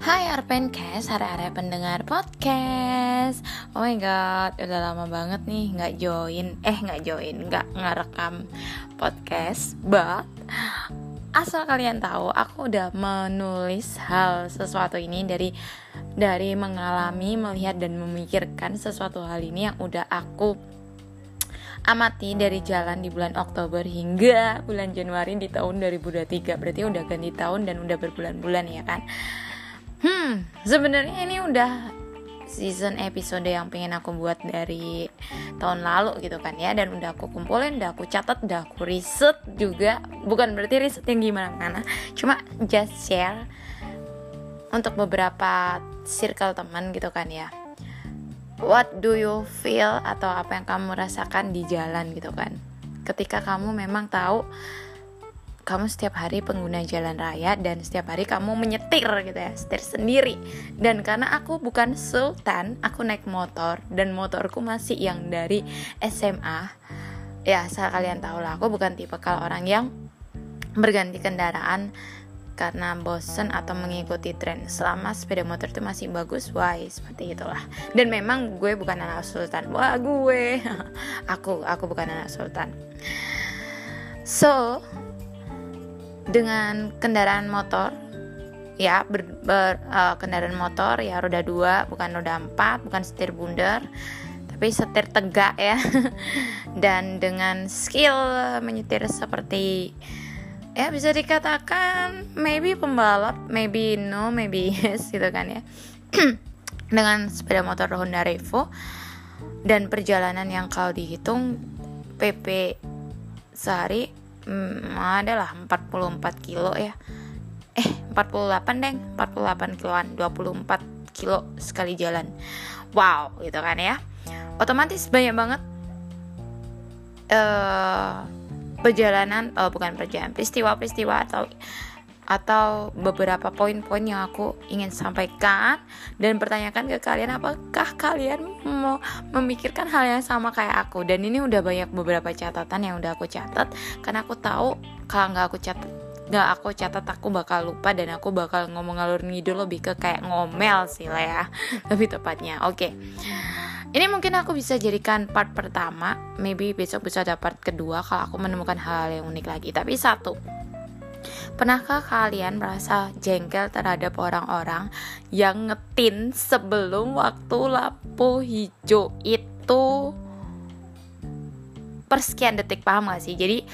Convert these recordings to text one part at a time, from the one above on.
Hai Arpencast, hari-hari pendengar podcast. Oh my god, udah lama banget nih nggak join. Eh nggak join, nggak ngerekam podcast. But asal kalian tahu aku udah menulis hal sesuatu ini dari dari mengalami, melihat dan memikirkan sesuatu hal ini yang udah aku amati dari jalan di bulan Oktober hingga bulan Januari di tahun 2023 berarti udah ganti tahun dan udah berbulan-bulan ya kan Hmm, sebenarnya ini udah season episode yang pengen aku buat dari tahun lalu gitu kan ya. Dan udah aku kumpulin, udah aku catat, udah aku riset juga. Bukan berarti riset yang gimana mana cuma just share untuk beberapa circle teman gitu kan ya. What do you feel atau apa yang kamu rasakan di jalan gitu kan? Ketika kamu memang tahu kamu setiap hari pengguna jalan raya dan setiap hari kamu menyetir gitu ya setir sendiri. Dan karena aku bukan sultan aku naik motor dan motorku masih yang dari SMA ya asal kalian tahu lah aku bukan tipe kalau orang yang berganti kendaraan karena bosen atau mengikuti tren. Selama sepeda motor itu masih bagus why? Seperti itulah. Dan memang gue bukan anak sultan. Wah gue. Aku aku bukan anak sultan. So dengan kendaraan motor. Ya ber, ber uh, kendaraan motor ya roda dua bukan roda empat bukan setir bundar tapi setir tegak ya. Dan dengan skill menyetir seperti ya bisa dikatakan maybe pembalap maybe no maybe yes gitu kan ya. Dengan sepeda motor Honda Revo dan perjalanan yang kau dihitung PP sehari hmm, adalah 44 kilo ya. Eh 48 deng. 48 kiloan 24 kilo sekali jalan. Wow gitu kan ya. Otomatis banyak banget uh, perjalanan oh bukan perjalanan peristiwa-peristiwa atau atau beberapa poin-poin yang aku ingin sampaikan dan pertanyakan ke kalian apakah kalian mau memikirkan hal yang sama kayak aku dan ini udah banyak beberapa catatan yang udah aku catat karena aku tahu kalau nggak aku catat nggak aku catat aku bakal lupa dan aku bakal ngomong ngalur ngidul lebih ke kayak ngomel sih lah ya lebih tepatnya oke okay. Ini mungkin aku bisa jadikan part pertama, maybe besok bisa dapat kedua kalau aku menemukan -hal yang unik lagi. Tapi satu, Pernahkah kalian merasa jengkel terhadap orang-orang yang ngetin sebelum waktu lampu hijau itu? Persekian detik paham gak sih? Jadi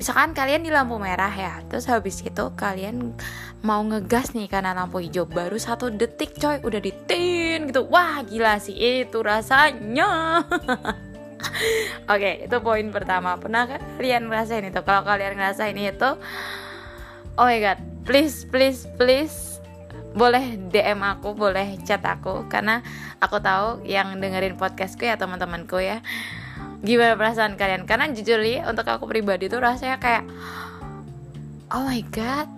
misalkan kalian di lampu merah ya terus habis itu kalian mau ngegas nih karena lampu hijau baru satu detik coy udah ditin gitu. Wah gila sih itu rasanya. Oke okay, itu poin pertama. Pernah kalian ngerasain itu? Kalau kalian ngerasain itu oh my god please please please boleh DM aku boleh chat aku karena aku tahu yang dengerin podcastku ya teman-temanku ya gimana perasaan kalian. Karena jujur nih untuk aku pribadi tuh rasanya kayak oh my god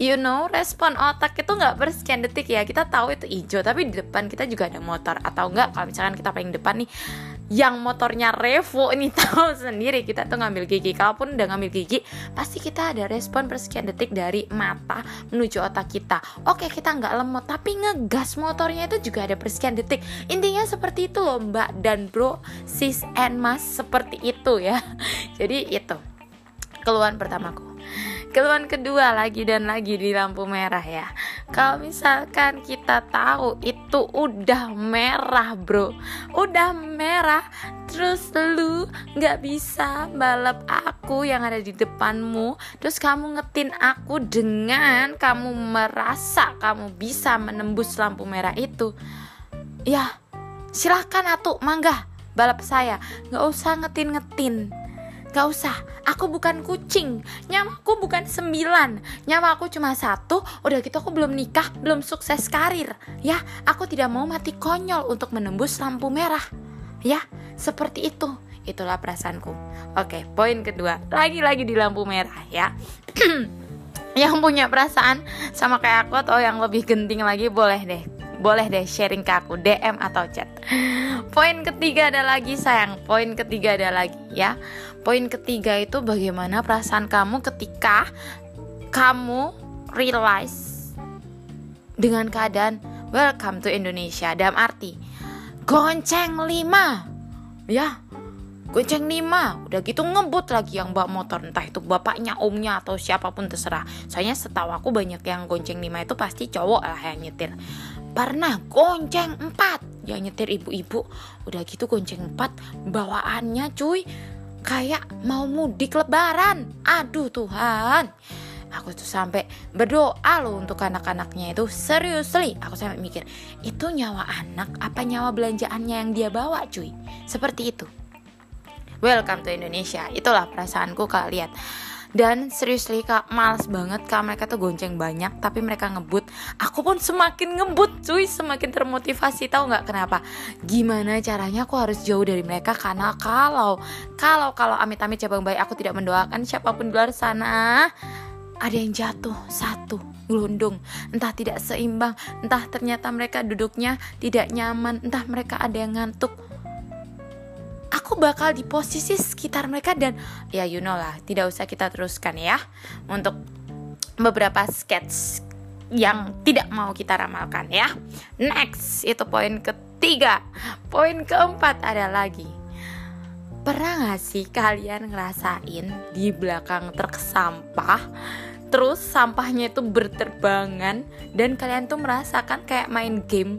you know respon otak itu nggak bersekian detik ya. Kita tahu itu hijau tapi di depan kita juga ada motor atau enggak kalau misalkan kita paling depan nih yang motornya Revo ini tahu sendiri. Kita tuh ngambil gigi kalaupun udah ngambil gigi pasti kita ada respon persekian detik dari mata menuju otak kita. Oke kita nggak lemot tapi ngegas motornya itu juga ada persekian detik. Intinya seperti itu loh mbak dan bro sis and mas seperti itu ya. Jadi itu keluhan pertamaku keluhan kedua lagi dan lagi di lampu merah ya. Kalau misalkan kita tahu itu udah merah bro. Udah merah terus lu nggak bisa balap aku yang ada di depanmu. Terus kamu ngetin aku dengan kamu merasa kamu bisa menembus lampu merah itu. Ya silahkan atuh mangga balap saya. Nggak usah ngetin-ngetin Gak usah, aku bukan kucing. Nyamaku bukan sembilan. Nyawa aku cuma satu. Udah gitu aku belum nikah, belum sukses karir. Ya, aku tidak mau mati konyol Untuk menembus lampu merah. Ya, seperti itu. Itulah perasaanku. Oke, poin kedua. Lagi-lagi di lampu merah ya. Yang punya perasaan sama kayak aku Atau yang lebih genting lagi boleh deh boleh deh sharing ke aku DM atau chat. Poin ketiga ada lagi sayang. Poin ketiga ada lagi ya. Poin ketiga itu bagaimana perasaan kamu ketika kamu realize dengan keadaan welcome to Indonesia dalam arti gonceng lima ya gonceng lima udah gitu ngebut lagi yang bawa motor entah itu bapaknya omnya atau siapa pun terserah soalnya setahu aku banyak yang gonceng lima itu pasti cowok lah yang nyetir pernah gonceng empat. Yang nyetir ibu-ibu. Udah gitu gonceng empat bawaannya cuy kayak mau mudik lebaran. Aduh Tuhan. Aku tuh sampai berdoa loh untuk anak-anaknya itu. Seriously aku sampai mikir itu nyawa anak apa nyawa belanjaannya yang dia bawa cuy? Seperti itu. Welcome to Indonesia. Itulah perasaanku kak. Lihat dan seriously kak males banget kak. Mereka tuh gonceng banyak tapi mereka ngebut. Aku pun semakin ngebut cuy. Semakin termotivasi tahu nggak kenapa? Gimana caranya aku harus jauh dari mereka? Karena kalau kalau kalau amit-amit cabang bayi aku tidak mendoakan siapa pun di luar sana. Ada yang jatuh satu gelundung entah tidak seimbang entah ternyata mereka duduknya tidak nyaman entah mereka ada yang ngantuk aku bakal di posisi sekitar mereka dan ya you know lah tidak usah kita teruskan ya untuk beberapa sketch yang tidak mau kita ramalkan ya. Next itu poin ketiga. Poin keempat ada lagi. Pernah gak sih kalian ngerasain di belakang truk sampah terus sampahnya itu berterbangan dan kalian tuh merasakan kayak main game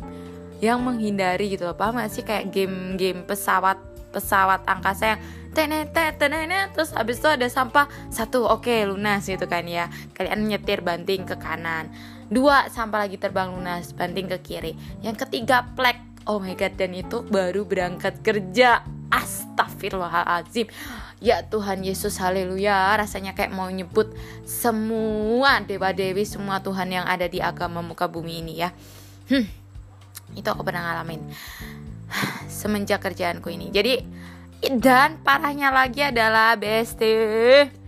yang menghindari gitu loh paham gak sih? Kayak game-game pesawat pesawat angkasa yang tenet tenet terus habis itu ada sampah satu. Oke okay, lunas gitu kan ya. Kalian nyetir banting ke kanan. Dua sampah lagi terbang lunas banting ke kiri. Yang ketiga plek. Oh my god dan itu baru berangkat kerja. Astagfirullahaladzim. Ya Tuhan Yesus haleluya. Rasanya kayak mau nyebut semua dewa dewi semua Tuhan yang ada di agama muka bumi ini ya. Hmm, itu aku pernah ngalamin semenjak kerjaanku ini. Jadi dan parahnya lagi adalah bestie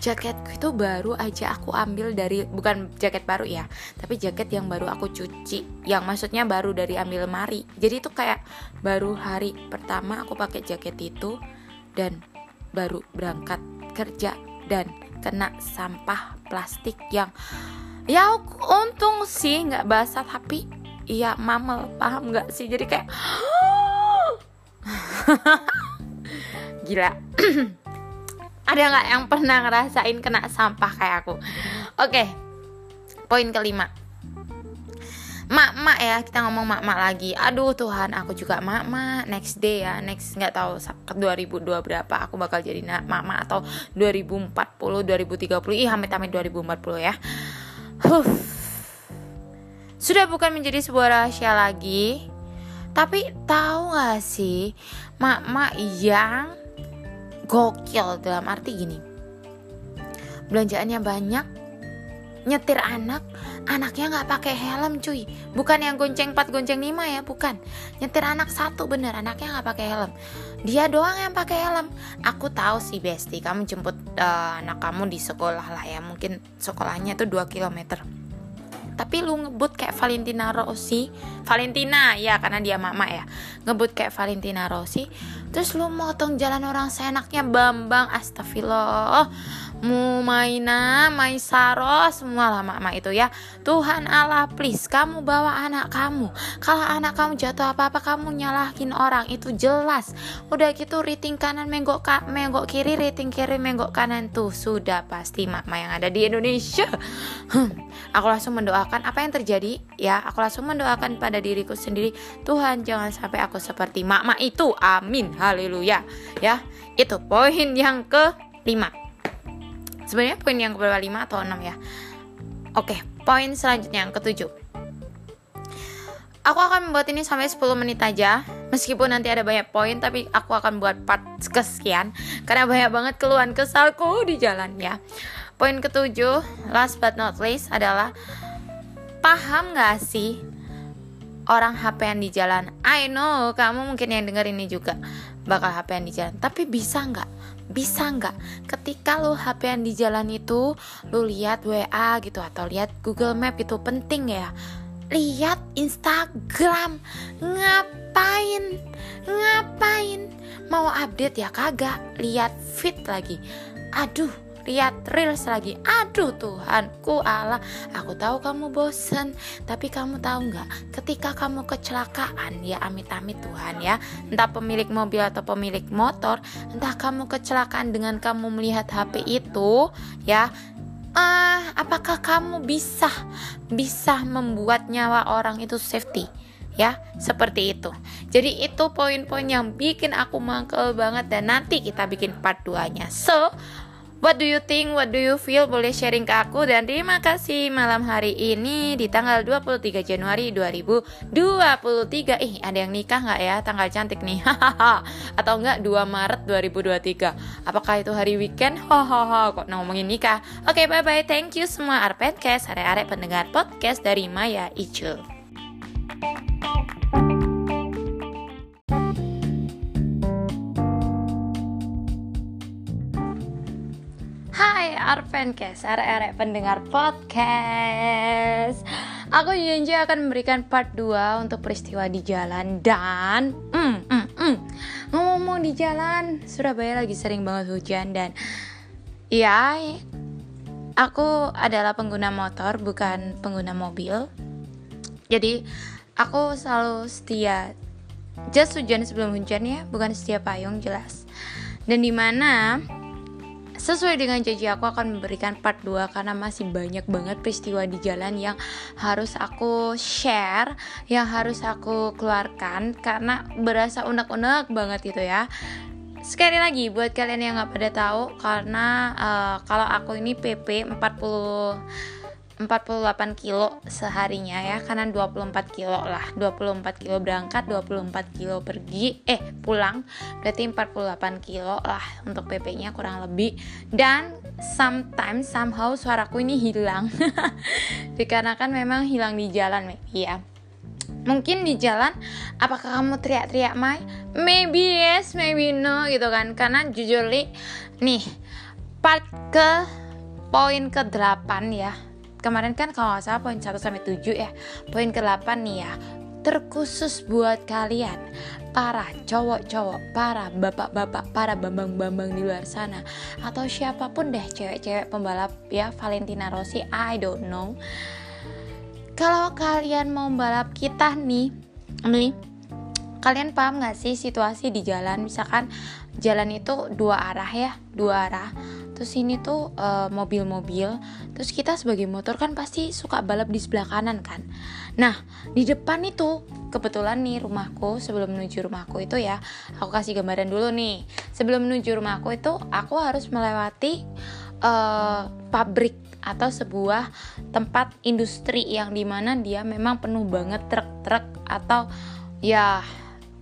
jaketku itu baru aja aku ambil dari bukan jaket baru ya tapi jaket yang baru aku cuci yang maksudnya baru dari ambil lemari jadi itu kayak baru hari pertama aku pakai jaket itu dan baru berangkat kerja dan kena sampah plastik yang ya untung sih nggak basah tapi iya mamel paham nggak sih? Jadi kayak gila. Ada nggak yang pernah ngerasain kena sampah kayak aku? Oke poin kelima. Mak-mak ya kita ngomong mak-mak lagi. Aduh Tuhan aku juga mak-mak. Next day ya next nggak tahu 2002 berapa aku bakal jadi mak-mak atau 2040 2030 ih amit-amit 2040 ya. Huh sudah bukan menjadi sebuah rahasia lagi. Tapi tahu gak sih mak-mak yang gokil dalam arti gini. Belanjaannya banyak nyetir anak anaknya nggak pakai helm cuy. Bukan yang gonceng 4 gonceng 5 ya bukan. Nyetir anak satu bener anaknya nggak pakai helm. Dia doang yang pakai helm. Aku tahu sih Besti kamu jemput uh, anak kamu di sekolah lah ya. Mungkin sekolahnya tuh 2 kilometer tapi lu ngebut kayak Valentina Rossi. Valentina ya karena dia mama ya. Ngebut kayak Valentina Rossi. Terus lu motong jalan orang seenaknya Bambang astagfirullah Mumaina, Maisaro, semua lah mama itu ya. Tuhan Allah, please kamu bawa anak kamu. Kalau anak kamu jatuh apa-apa kamu nyalahin orang itu jelas. Udah gitu rating kanan menggok ka, menggok kiri, rating kiri menggok kanan tuh sudah pasti mama yang ada di Indonesia. Hmm, aku langsung mendoakan apa yang terjadi ya. Aku langsung mendoakan pada diriku sendiri. Tuhan jangan sampai aku seperti mama itu. Amin. Haleluya. Ya, itu poin yang ke lima sebenarnya poin yang keberapa 5 atau 6 ya? Oke poin selanjutnya yang ketujuh. Aku akan membuat ini sampai 10 menit aja. Meskipun nanti ada banyak poin tapi aku akan buat part kesekian. Karena banyak banget keluhan kesalku di jalan ya. Poin ketujuh last but not least adalah paham gak sih orang hp yang di jalan? I know kamu mungkin yang denger ini juga bakal hp yang di jalan tapi bisa nggak? Bisa nggak? Ketika lo HP yang di jalan itu lo lihat WA gitu atau lihat Google Map itu penting ya. Lihat Instagram. Ngapain? Ngapain? Mau update ya kagak? Lihat fit lagi. Aduh lihat reels lagi. Aduh Tuhanku Allah. Aku tahu kamu bosen tapi kamu tahu nggak? Ketika kamu kecelakaan ya amit-amit Tuhan ya. Entah pemilik mobil atau pemilik motor entah kamu kecelakaan dengan kamu melihat HP itu ya. Uh, apakah kamu bisa bisa membuat nyawa orang itu safety ya? Seperti itu. Jadi itu poin-poin yang bikin aku mangkel banget dan nanti kita bikin part 2 nya so What do you think? What do you feel? Boleh sharing ke aku dan terima kasih malam hari ini di tanggal 23 Januari 2023. Ih, ada yang nikah nggak ya? Tanggal cantik nih. Atau enggak 2 Maret 2023. Apakah itu hari weekend? Hahaha, kok ngomongin nikah. Oke, okay, bye-bye. Thank you semua Arpetkes, are-are pendengar podcast dari Maya Icul. Arvencast, arek-arek pendengar podcast. Aku janji akan memberikan part 2 untuk peristiwa di jalan dan mm, mm, mm. ngomong di jalan Surabaya lagi sering banget hujan dan ya aku adalah pengguna motor bukan pengguna mobil. Jadi aku selalu setia jas hujan sebelum hujan ya, bukan setia payung jelas. Dan di mana Sesuai dengan janji aku akan memberikan part 2 karena masih banyak banget peristiwa di jalan yang harus aku share, yang harus aku keluarkan karena berasa unek-unek banget itu ya. Sekali lagi buat kalian yang nggak pada tahu karena uh, kalau aku ini PP 40 48 kilo seharinya ya karena 24 kilo lah. 24 kilo berangkat 24 kilo pergi eh pulang. Berarti 48 kilo lah untuk PP nya kurang lebih. Dan sometimes somehow suaraku ini hilang. Dikarenakan memang hilang di jalan ya mungkin di jalan apakah kamu teriak-teriak Mai? Maybe yes maybe no gitu kan. Karena jujur li nih part ke poin ke 8 ya kemarin kan kalau nggak salah poin 1 sampai 7 ya. Poin ke-8 nih ya. Terkhusus buat kalian para cowok-cowok, para bapak-bapak, para bambang-bambang di luar sana atau siapa pun deh cewek-cewek pembalap ya Valentina Rossi, I don't know. Kalau kalian mau balap kita nih, nih kalian paham gak sih situasi di jalan misalkan jalan itu dua arah ya dua arah terus ini tuh uh, mobil-mobil terus kita sebagai motor kan pasti suka balap di sebelah kanan kan. Nah di depan itu kebetulan nih rumahku sebelum menuju rumahku itu ya aku kasih gambaran dulu nih. Sebelum menuju rumahku itu aku harus melewati uh, pabrik atau sebuah tempat industri yang di mana dia memang penuh banget truk-truk atau ya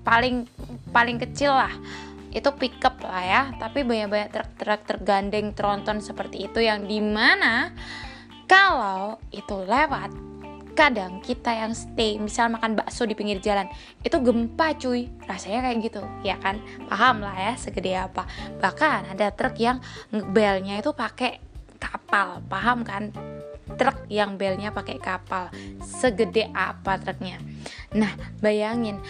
paling paling kecil lah itu pickup lah ya. Tapi banyak-banyak truk-truk tergandeng tronton seperti itu yang di mana kalau itu lewat kadang kita yang stay misal makan bakso di pinggir jalan itu gempa cuy. Rasanya kayak gitu ya kan? Paham lah ya segede apa. Bahkan ada truk yang belnya itu pakai kapal paham kan? Truk yang belnya pakai kapal segede apa truknya? Nah bayangin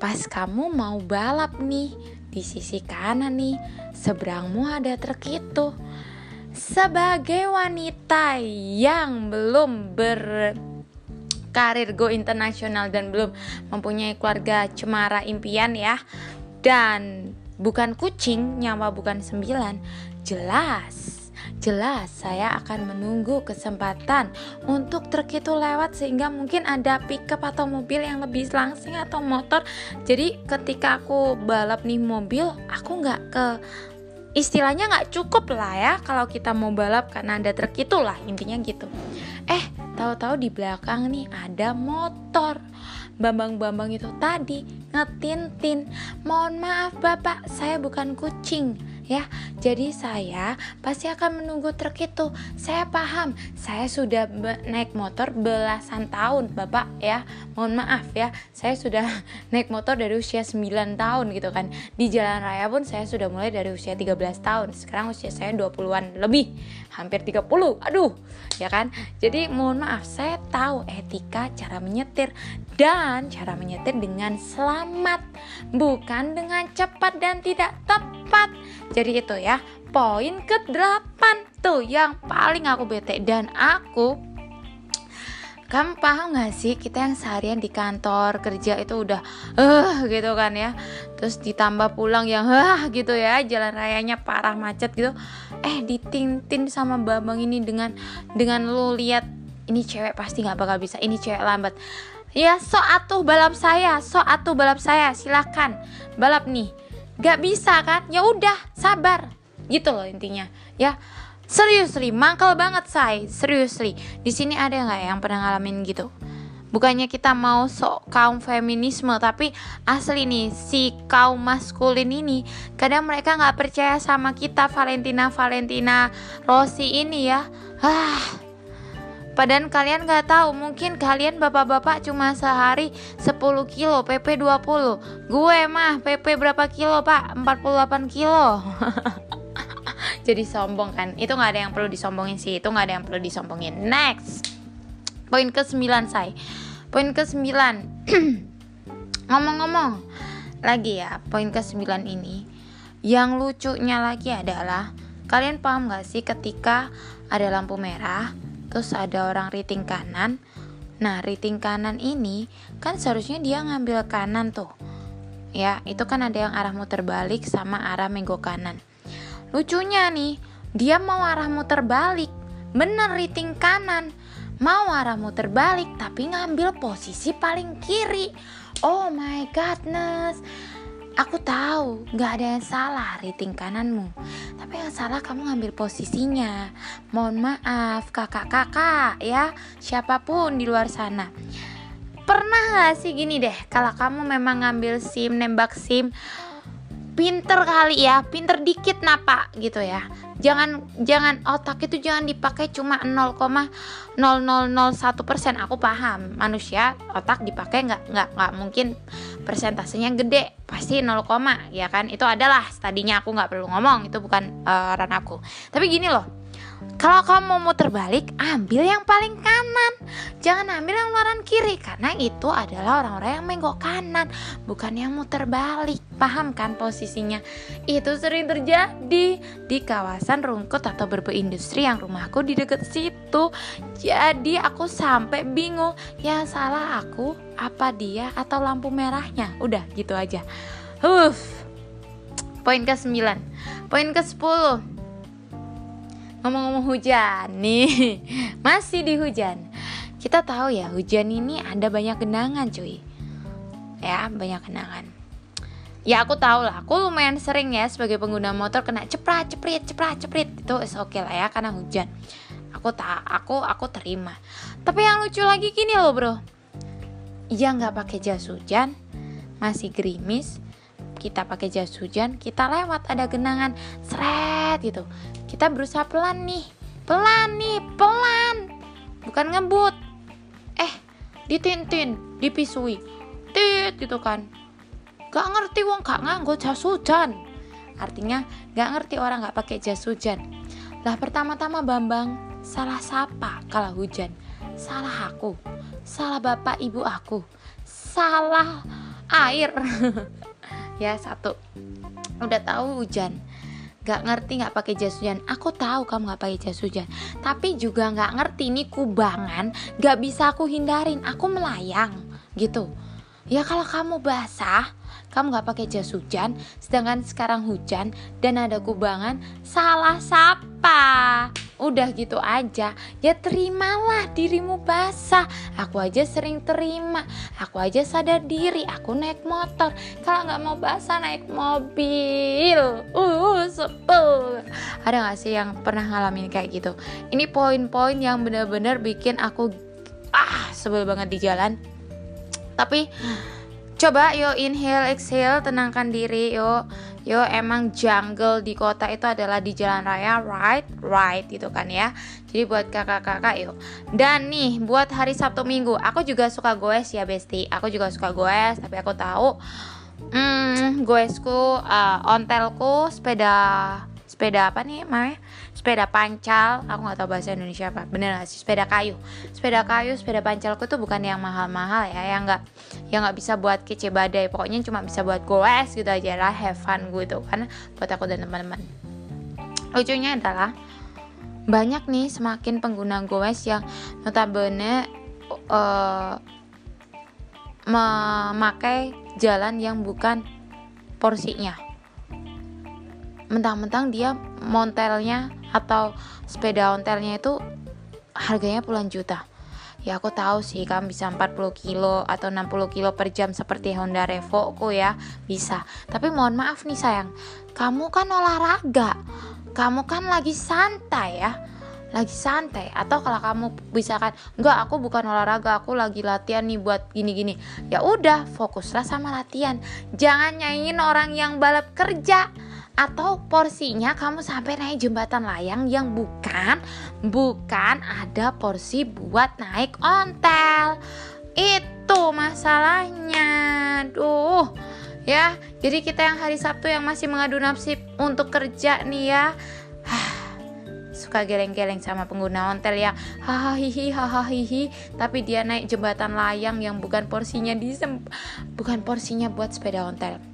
pas kamu mau balap nih di sisi kanan nih, seberangmu ada truk itu. Sebagai wanita yang belum berkarir go internasional dan belum mempunyai keluarga cemara impian ya, dan bukan kucing, nyawa bukan sembilan, jelas jelas saya akan menunggu kesempatan untuk truk itu lewat sehingga mungkin ada pickup atau mobil yang lebih langsing atau motor. Jadi ketika aku balap nih mobil aku nggak ke istilahnya nggak cukup lah ya kalau kita mau balap karena ada truk itulah intinya gitu. Eh tahu-tahu di belakang nih ada motor. Bambang-bambang itu tadi ngetintin. Mohon maaf bapak saya bukan kucing ya. Jadi saya pasti akan menunggu truk itu. Saya paham, saya sudah naik motor belasan tahun, Bapak ya. Mohon maaf ya, saya sudah naik motor dari usia 9 tahun gitu kan. Di jalan raya pun saya sudah mulai dari usia 13 tahun. Sekarang usia saya 20-an lebih, hampir 30. Aduh, ya kan? Jadi mohon maaf, saya tahu etika cara menyetir dan cara menyetir dengan selamat, bukan dengan cepat dan tidak tepat. Jadi itu ya, poin ke-8 tuh yang paling aku bete dan aku kamu paham gak sih kita yang seharian di kantor kerja itu udah eh uh, gitu kan ya. Terus ditambah pulang yang ah uh, gitu ya jalan rayanya parah macet gitu. Eh ditintin sama babang ini dengan dengan lu lihat ini cewek pasti nggak bakal bisa ini cewek lambat. Ya so atuh balap saya so atuh balap saya silakan. Balap nih gak bisa kan ya udah sabar gitu loh intinya ya Seriously, mangkal banget say. Seriously, di sini ada nggak yang pernah ngalamin gitu? Bukannya kita mau sok kaum feminisme, tapi asli nih si kaum maskulin ini kadang mereka nggak percaya sama kita Valentina Valentina Rossi ini ya. Ah, Padahal kalian nggak tahu, mungkin kalian bapak-bapak cuma sehari 10 kilo, PP 20. Gue mah PP berapa kilo, Pak? 48 kilo. jadi sombong kan itu nggak ada yang perlu disombongin sih itu nggak ada yang perlu disombongin next poin ke sembilan say poin ke sembilan ngomong-ngomong lagi ya poin ke sembilan ini yang lucunya lagi adalah kalian paham gak sih ketika ada lampu merah terus ada orang riting kanan nah riting kanan ini kan seharusnya dia ngambil kanan tuh ya itu kan ada yang arah muter balik sama arah menggo kanan Lucunya nih, dia mau arah muter balik. Bener riting kanan. Mau arah muter balik tapi ngambil posisi paling kiri. Oh my godness. Aku tahu gak ada yang salah riting kananmu Tapi yang salah kamu ngambil posisinya. Mohon maaf kakak-kakak ya. Siapa pun di luar sana. Pernah gak sih gini deh Kalau kamu memang ngambil SIM, nembak SIM pinter kali ya pinter dikit napa gitu ya. Jangan jangan otak itu jangan dipakai cuma 0,0001 persen. Aku paham manusia otak dipakai nggak nggak nggak mungkin persentasenya gede pasti 0, ya kan? Itu adalah tadinya aku nggak perlu ngomong itu bukan uh, ranahku tapi gini loh kalau kamu mau muter balik, ambil yang paling kanan. Jangan ambil yang luaran kiri karena itu adalah orang-orang yang menggok kanan, bukan yang muter balik. Paham kan posisinya? Itu sering terjadi di kawasan rungkut atau berbeindustri yang rumahku di dekat situ. Jadi aku sampai bingung, yang salah aku apa dia atau lampu merahnya? Udah gitu aja. Huff. Poin ke-9. Poin ke-10 Ngomong-ngomong hujan nih, masih di hujan. Kita tahu ya, hujan ini ada banyak genangan, cuy. Ya, banyak genangan. Ya aku tahu lah, aku lumayan sering ya sebagai pengguna motor kena ceprat, ceprit, ceprat, ceprit. Itu oke okay lah ya karena hujan. Aku tak, aku aku terima. Tapi yang lucu lagi gini loh bro. Ya nggak pakai jas hujan, masih gerimis, kita pakai jas hujan, kita lewat ada genangan, seret gitu. Kita berusaha pelan nih, pelan nih, pelan, bukan ngebut. Eh, ditintin, dipisui, tit gitu kan. Gak ngerti wong gak nganggo jas hujan. Artinya gak ngerti orang gak pakai jas hujan. Lah pertama-tama Bambang salah siapa kalau hujan? Salah aku, salah bapak ibu aku, salah air. ya satu. Udah tahu hujan. Gak ngerti nggak pakai jas hujan. Aku tahu kamu nggak pakai jas hujan. Tapi juga nggak ngerti ini kubangan gak bisa aku hindarin. Aku melayang gitu. Ya kalau kamu basah kamu nggak pakai jas hujan sedangkan sekarang hujan dan ada kubangan salah siapa udah gitu aja. Ya terimalah dirimu basah. Aku aja sering terima. Aku aja sadar diri aku naik motor. Kalau nggak mau basah naik mobil. Uh sepel. Ada gak sih yang pernah ngalamin kayak gitu? Ini poin-poin yang bener-bener bikin aku ah sebel banget di jalan. Tapi Coba yo inhale exhale tenangkan diri yo. Yo emang jungle di kota itu adalah di jalan raya right right gitu kan ya. Jadi buat kakak-kakak yuk dan nih buat hari Sabtu Minggu aku juga suka goes ya besti aku juga suka goes tapi aku tahu hmm, goesku uh, ontelku sepeda sepeda apa nih namanya sepeda pancal aku nggak tahu bahasa Indonesia apa. Bener gak sih? Sepeda kayu. Sepeda kayu sepeda pancalku tuh bukan yang mahal-mahal ya. Yang nggak yang nggak bisa buat kece badai. Pokoknya cuma bisa buat goes gitu aja lah have fun gitu kan buat aku dan teman-teman. Lucunya adalah banyak nih semakin pengguna goes yang notabene uh, memakai jalan yang bukan porsinya. Mentang-mentang dia montelnya atau sepeda ontelnya itu harganya puluhan juta. Ya aku tahu sih kamu bisa 40 kilo atau 60 kilo per jam seperti Honda Revo ku ya bisa. Tapi mohon maaf nih sayang. Kamu kan olahraga. Kamu kan lagi santai ya. Lagi santai. Atau kalau kamu bisa kan enggak aku bukan olahraga aku lagi latihan nih buat gini-gini. Ya udah fokuslah sama latihan. Jangan nyanyiin orang yang balap kerja atau porsinya kamu sampai naik jembatan layang yang bukan bukan ada porsi buat naik ontel. Itu masalahnya. Duh ya. Jadi kita yang hari Sabtu yang masih mengadu nasib untuk kerja nih ya. Suka geleng-geleng sama pengguna ontel yang hahaha hahaha tapi dia naik jembatan layang yang bukan porsinya di bukan porsinya buat sepeda ontel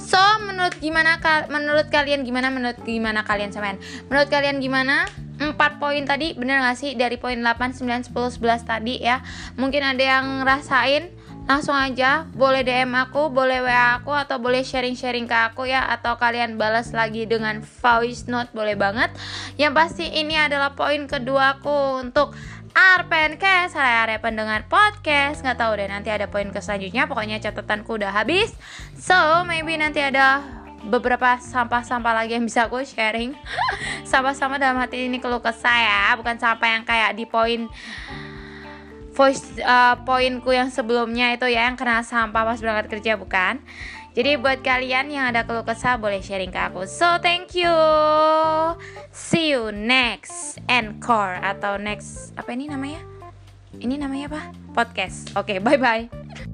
So, menurut gimana menurut kalian gimana menurut gimana kalian samain? Menurut kalian gimana? 4 poin tadi bener gak sih dari poin 8, 9, 10, 11 tadi ya Mungkin ada yang ngerasain langsung aja boleh DM aku, boleh WA aku atau boleh sharing-sharing ke aku ya atau kalian balas lagi dengan voice note boleh banget. Yang pasti ini adalah poin kedua aku untuk Arpencast, area pendengar podcast. Nggak tahu deh nanti ada poin ke selanjutnya. Pokoknya catatanku udah habis. So maybe nanti ada beberapa sampah-sampah lagi yang bisa aku sharing. Sampah-sampah dalam hati ini keluh kesah ya. Bukan sampah yang kayak di poin voice uh, poinku yang sebelumnya itu ya yang kena sampah pas berangkat kerja bukan jadi buat kalian yang ada keluh kesah boleh sharing ke aku. So thank you. See you next encore atau next apa ini namanya? Ini namanya apa? Podcast. Oke okay, bye bye